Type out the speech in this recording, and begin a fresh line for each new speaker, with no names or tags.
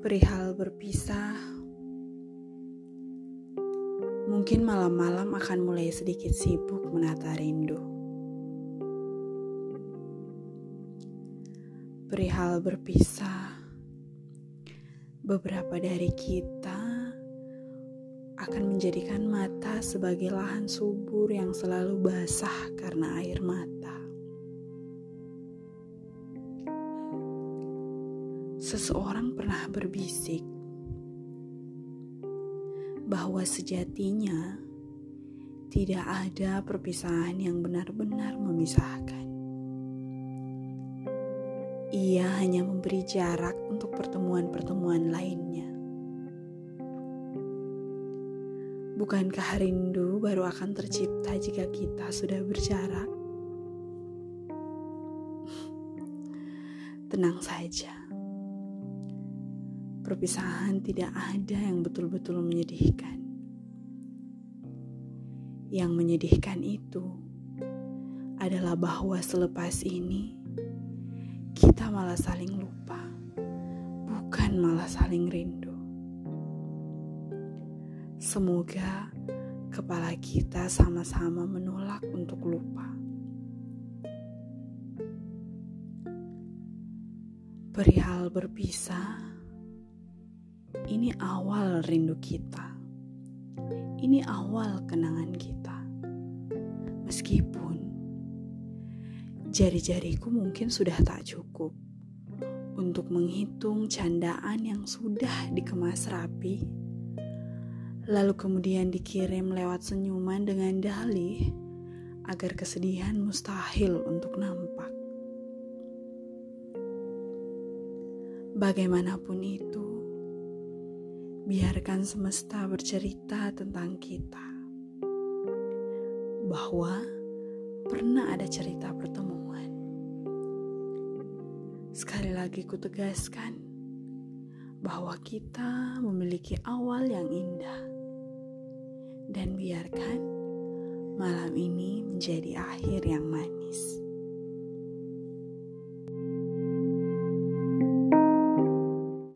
Perihal berpisah, mungkin malam-malam akan mulai sedikit sibuk menata rindu. Perihal berpisah, beberapa dari kita akan menjadikan mata sebagai lahan subur yang selalu basah karena air mata. Seseorang pernah berbisik bahwa sejatinya tidak ada perpisahan yang benar-benar memisahkan. Ia hanya memberi jarak untuk pertemuan-pertemuan lainnya. Bukankah rindu baru akan tercipta jika kita sudah berjarak? Tenang saja perpisahan tidak ada yang betul-betul menyedihkan. Yang menyedihkan itu adalah bahwa selepas ini kita malah saling lupa, bukan malah saling rindu. Semoga kepala kita sama-sama menolak untuk lupa. Perihal berpisah, ini awal rindu kita. Ini awal kenangan kita. Meskipun jari-jariku mungkin sudah tak cukup untuk menghitung candaan yang sudah dikemas rapi, lalu kemudian dikirim lewat senyuman dengan dalih agar kesedihan mustahil untuk nampak. Bagaimanapun itu, biarkan semesta bercerita tentang kita. Bahwa pernah ada cerita pertemuan. Sekali lagi kutegaskan bahwa kita memiliki awal yang indah. Dan biarkan malam ini menjadi akhir yang manis.